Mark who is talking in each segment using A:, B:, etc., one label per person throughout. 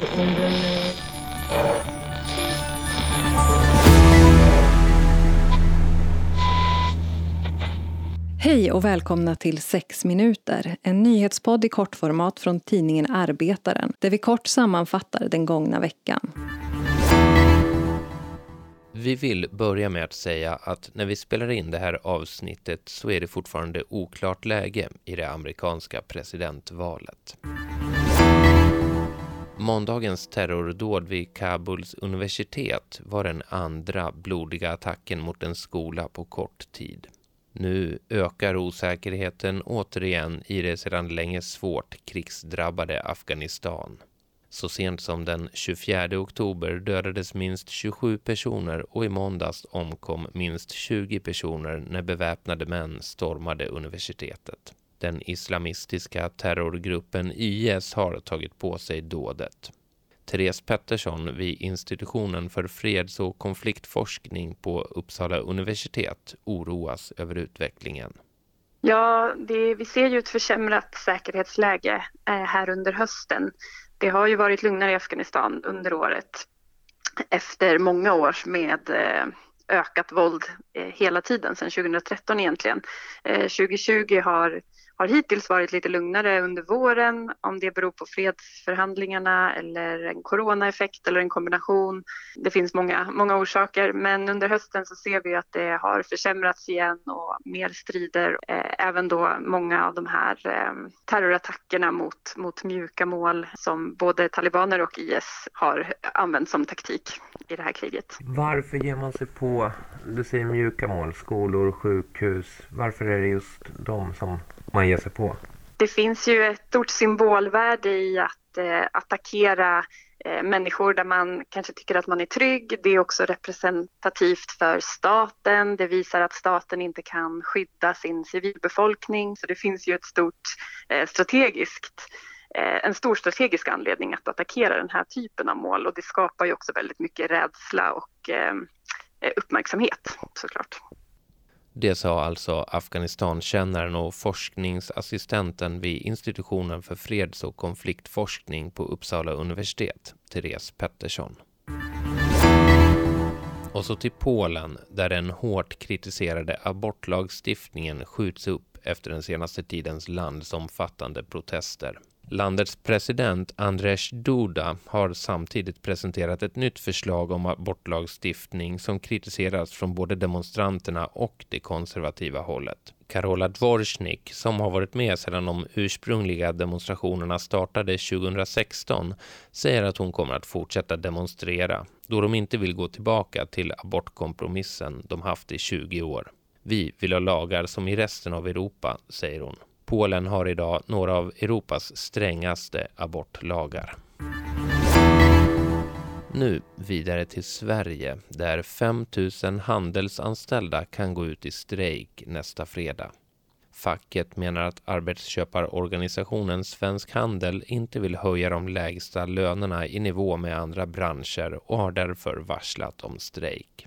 A: Hej och välkomna till 6 minuter, en nyhetspodd i kortformat från tidningen Arbetaren där vi kort sammanfattar den gångna veckan.
B: Vi vill börja med att säga att när vi spelar in det här avsnittet så är det fortfarande oklart läge i det amerikanska presidentvalet. Måndagens terrordåd vid Kabuls universitet var den andra blodiga attacken mot en skola på kort tid. Nu ökar osäkerheten återigen i det sedan länge svårt krigsdrabbade Afghanistan. Så sent som den 24 oktober dödades minst 27 personer och i måndags omkom minst 20 personer när beväpnade män stormade universitetet. Den islamistiska terrorgruppen IS har tagit på sig dådet. Therese Pettersson vid institutionen för freds och konfliktforskning på Uppsala universitet oroas över utvecklingen.
C: Ja, det, vi ser ju ett försämrat säkerhetsläge eh, här under hösten. Det har ju varit lugnare i Afghanistan under året efter många år med eh, ökat våld eh, hela tiden, sedan 2013 egentligen. 2020 har har hittills varit lite lugnare under våren. Om det beror på fredsförhandlingarna eller en coronaeffekt eller en kombination. Det finns många, många orsaker men under hösten så ser vi att det har försämrats igen och mer strider. Eh, även då många av de här eh, terrorattackerna mot, mot mjuka mål som både talibaner och IS har använt som taktik i det här kriget.
B: Varför ger man sig på, du säger mjuka mål, skolor, sjukhus. Varför är det just de som man ger sig på?
C: Det finns ju ett stort symbolvärde i att eh, attackera eh, människor där man kanske tycker att man är trygg. Det är också representativt för staten. Det visar att staten inte kan skydda sin civilbefolkning. Så det finns ju ett stort eh, strategiskt Eh, en stor strategisk anledning att attackera den här typen av mål och det skapar ju också väldigt mycket rädsla och eh, eh, uppmärksamhet såklart.
B: Det sa alltså Afghanistankännaren och forskningsassistenten vid institutionen för freds och konfliktforskning på Uppsala universitet, Therese Pettersson. Och så till Polen, där den hårt kritiserade abortlagstiftningen skjuts upp efter den senaste tidens landsomfattande protester. Landets president Andrzej Duda har samtidigt presenterat ett nytt förslag om abortlagstiftning som kritiseras från både demonstranterna och det konservativa hållet. Karola Dvorsnik, som har varit med sedan de ursprungliga demonstrationerna startade 2016, säger att hon kommer att fortsätta demonstrera då de inte vill gå tillbaka till abortkompromissen de haft i 20 år. Vi vill ha lagar som i resten av Europa, säger hon. Polen har idag några av Europas strängaste abortlagar. Nu vidare till Sverige där 5 000 handelsanställda kan gå ut i strejk nästa fredag. Facket menar att arbetsköparorganisationen Svensk Handel inte vill höja de lägsta lönerna i nivå med andra branscher och har därför varslat om strejk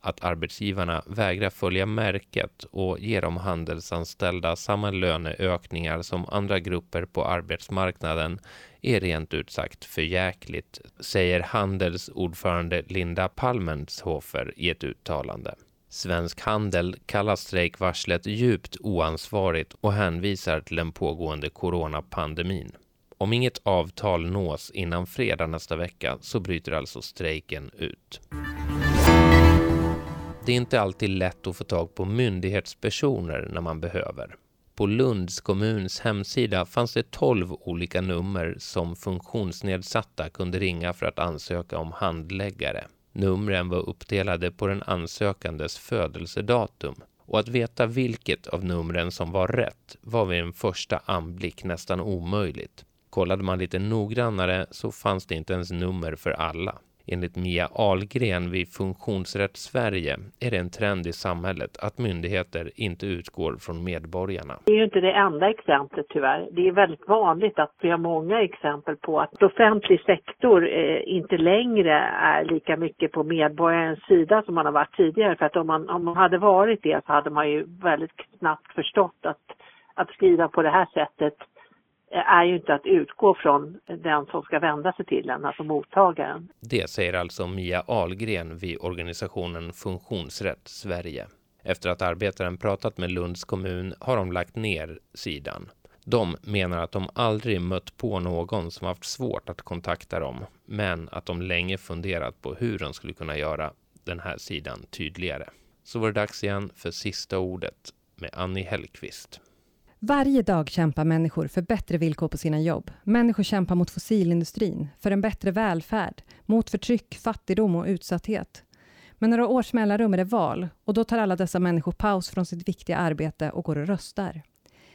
B: att arbetsgivarna vägrar följa märket och ge de handelsanställda samma löneökningar som andra grupper på arbetsmarknaden är rent ut sagt förjäkligt, säger Handels ordförande Linda Palmenshofer i ett uttalande. Svensk Handel kallar strejkvarslet djupt oansvarigt och hänvisar till den pågående coronapandemin. Om inget avtal nås innan fredag nästa vecka så bryter alltså strejken ut. Det är inte alltid lätt att få tag på myndighetspersoner när man behöver. På Lunds kommuns hemsida fanns det 12 olika nummer som funktionsnedsatta kunde ringa för att ansöka om handläggare. Numren var uppdelade på den ansökandes födelsedatum och att veta vilket av numren som var rätt var vid en första anblick nästan omöjligt. Kollade man lite noggrannare så fanns det inte ens nummer för alla. Enligt Mia Algren vid Funktionsrätt Sverige är det en trend i samhället att myndigheter inte utgår från medborgarna.
D: Det är ju inte det enda exemplet tyvärr. Det är väldigt vanligt att vi har många exempel på att offentlig sektor eh, inte längre är lika mycket på medborgarens sida som man har varit tidigare. För att om man, om man hade varit det så hade man ju väldigt snabbt förstått att, att skriva på det här sättet är ju inte att utgå från den som ska vända sig till en, alltså mottagaren.
B: Det säger alltså Mia Ahlgren vid organisationen Funktionsrätt Sverige. Efter att arbetaren pratat med Lunds kommun har de lagt ner sidan. De menar att de aldrig mött på någon som haft svårt att kontakta dem, men att de länge funderat på hur de skulle kunna göra den här sidan tydligare. Så var det dags igen för sista ordet med Annie Hellqvist.
A: Varje dag kämpar människor för bättre villkor på sina jobb. Människor kämpar mot fossilindustrin, för en bättre välfärd, mot förtryck, fattigdom och utsatthet. Men några års mellanrum är det val och då tar alla dessa människor paus från sitt viktiga arbete och går och röstar.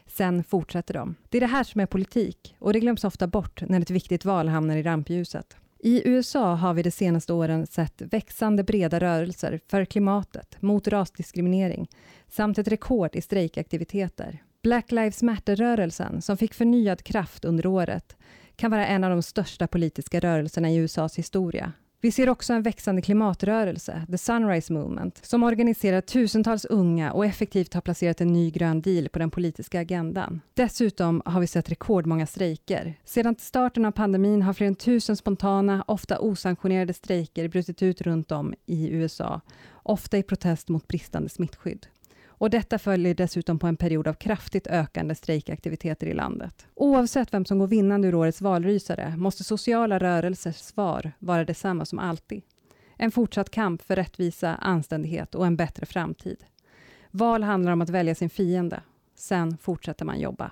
A: Sen fortsätter de. Det är det här som är politik och det glöms ofta bort när ett viktigt val hamnar i rampljuset. I USA har vi de senaste åren sett växande breda rörelser för klimatet, mot rasdiskriminering samt ett rekord i strejkaktiviteter. Black Lives Matter-rörelsen, som fick förnyad kraft under året, kan vara en av de största politiska rörelserna i USAs historia vi ser också en växande klimatrörelse, The Sunrise Movement, som organiserar tusentals unga och effektivt har placerat en ny grön deal på den politiska agendan. Dessutom har vi sett rekordmånga strejker. Sedan starten av pandemin har fler än tusen spontana, ofta osanktionerade strejker brutit ut runt om i USA, ofta i protest mot bristande smittskydd. Och detta följer dessutom på en period av kraftigt ökande strejkaktiviteter i landet. Oavsett vem som går vinnande ur årets valrysare måste sociala rörelsers svar vara detsamma som alltid. En fortsatt kamp för rättvisa, anständighet och en bättre framtid. Val handlar om att välja sin fiende. Sen fortsätter man jobba.